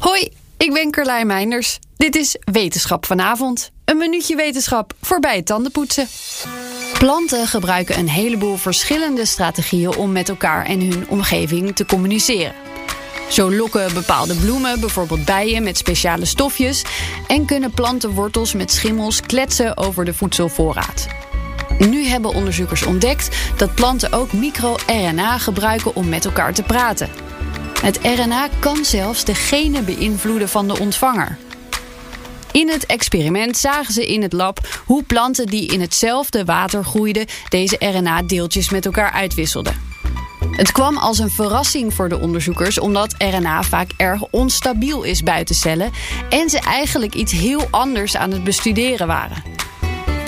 Hoi, ik ben Carlijn Meinders. Dit is Wetenschap vanavond. Een minuutje wetenschap voorbij het tandenpoetsen. Planten gebruiken een heleboel verschillende strategieën om met elkaar en hun omgeving te communiceren. Zo lokken bepaalde bloemen bijvoorbeeld bijen met speciale stofjes en kunnen plantenwortels met schimmels kletsen over de voedselvoorraad. Nu hebben onderzoekers ontdekt dat planten ook microRNA gebruiken om met elkaar te praten. Het RNA kan zelfs de genen beïnvloeden van de ontvanger. In het experiment zagen ze in het lab hoe planten die in hetzelfde water groeiden deze RNA-deeltjes met elkaar uitwisselden. Het kwam als een verrassing voor de onderzoekers omdat RNA vaak erg onstabiel is buiten cellen en ze eigenlijk iets heel anders aan het bestuderen waren.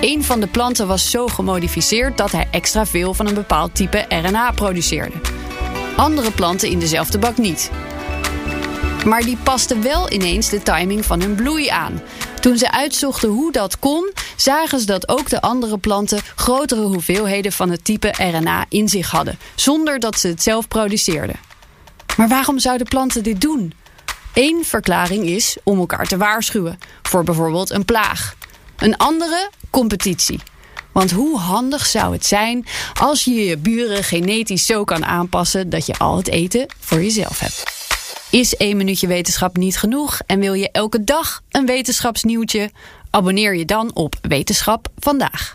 Een van de planten was zo gemodificeerd dat hij extra veel van een bepaald type RNA produceerde. Andere planten in dezelfde bak niet. Maar die pasten wel ineens de timing van hun bloei aan. Toen ze uitzochten hoe dat kon, zagen ze dat ook de andere planten grotere hoeveelheden van het type RNA in zich hadden, zonder dat ze het zelf produceerden. Maar waarom zouden planten dit doen? Eén verklaring is om elkaar te waarschuwen, voor bijvoorbeeld een plaag. Een andere, competitie. Want hoe handig zou het zijn als je je buren genetisch zo kan aanpassen dat je al het eten voor jezelf hebt? Is één minuutje wetenschap niet genoeg en wil je elke dag een wetenschapsnieuwtje? Abonneer je dan op Wetenschap vandaag.